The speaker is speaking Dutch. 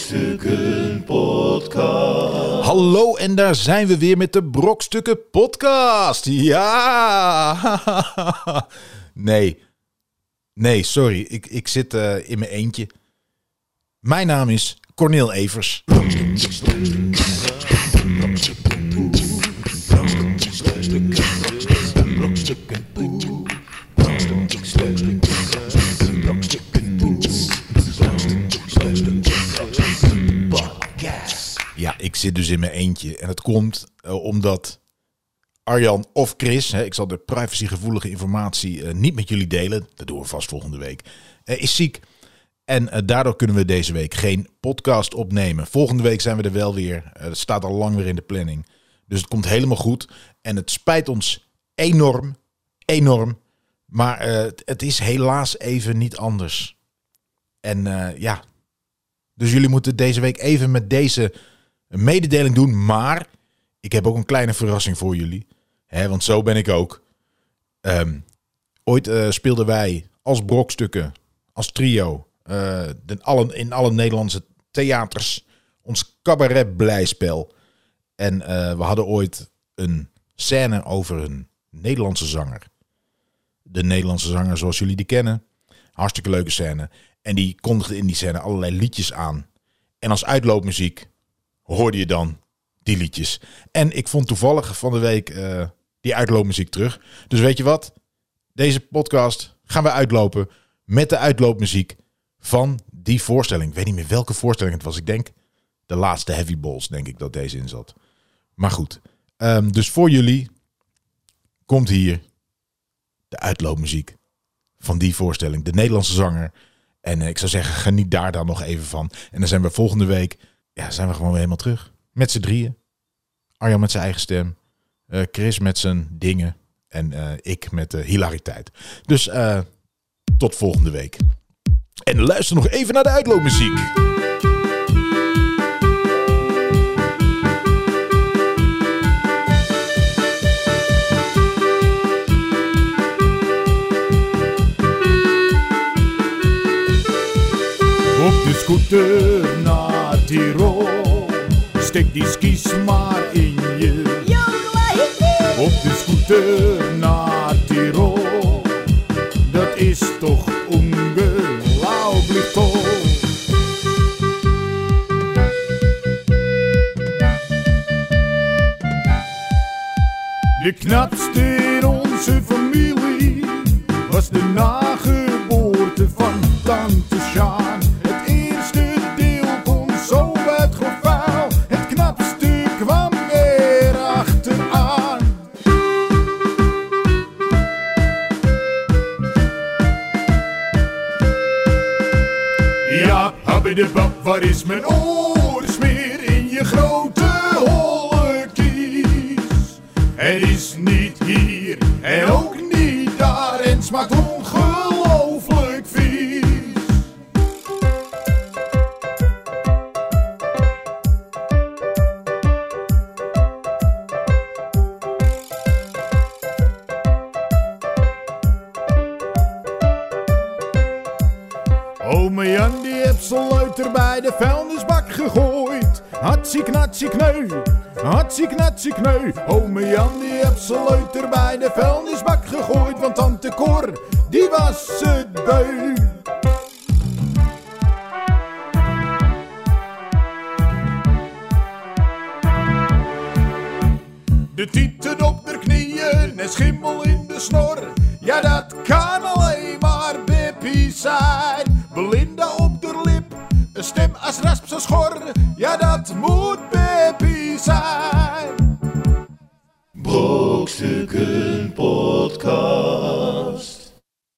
Brokstukken Podcast. Hallo en daar zijn we weer met de Brokstukken Podcast. Ja! Nee. Nee, sorry. Ik, ik zit eh, in mijn eentje. Mijn naam is Corneel Evers. Zit dus in mijn eentje. En het komt eh, omdat Arjan of Chris, hè, ik zal de privacygevoelige informatie eh, niet met jullie delen. Dat doen we vast volgende week. eh, is ziek. En daardoor kunnen we deze week geen podcast opnemen. Volgende week zijn we er wel weer. Dat staat al lang weer in de planning. Dus het komt helemaal goed. En het spijt ons enorm, enorm. Maar het- het is helaas even niet anders. En ja, dus jullie moeten deze week even met deze mededeling doen. Maar ik heb ook een kleine verrassing voor jullie. Hè, want zo ben ik ook. Ehm, ooit eh, speelden wij als brokstukken, als trio, eh, de, alle, in alle Nederlandse theaters ons cabaret blijspel. En eh, we hadden ooit een scène over een Nederlandse zanger. De Nederlandse zanger zoals jullie die kennen. Hartstikke leuke scène. En die kondigde in die scène allerlei liedjes aan. En als uitloopmuziek hoorde je dan die liedjes. En ik vond toevallig van de week eh, die uitloopmuziek terug. Dus weet je wat? Deze podcast gaan we uitlopen met de uitloopmuziek van die voorstelling. Ik weet niet meer welke voorstelling het was. Ik denk de laatste Heavy Balls, denk ik dat deze in zat. Maar goed. Ehm, dus voor jullie komt hier de uitloopmuziek van die voorstelling. De Nederlandse zanger. En eh, ik zou zeggen, geniet daar dan nog even van. En dan zijn we volgende week, ja, zijn we gewoon weer helemaal terug. Met z'n drieën. Arjan met zijn eigen stem. eh, Chris met zijn dingen. En eh, ik met de hilariteit. Dus eh, tot volgende week. En luister nog even naar de uitloopmuziek. Op de scooter naar Tirol. Die skis maar in je. Op de scooter naar Tirol. Dat is toch ongelooflijk toll. De knapste in onze familie was de nageboorte Ja, habbe de bab, waar is mijn oorsmeer in je grote holle kies? Het is niet hier en ook niet daar en smaakt ongelooflijk vies. Ome Jan die heeft zijn leuter bij de vuilnisbak gegooid. Hatsie knatsie kneu, hatsie knatsie kneu. Ome Jan die heeft zijn leuter bij de vuilnisbak gegooid. Want tante Cor, die was het beu. De tieten op de knieën en schimmel in de snor. Ja, dat kan alleen maar Bippie zijn. Schor. Ja, dat moet Bippie zijn. Brokstukken Podcast.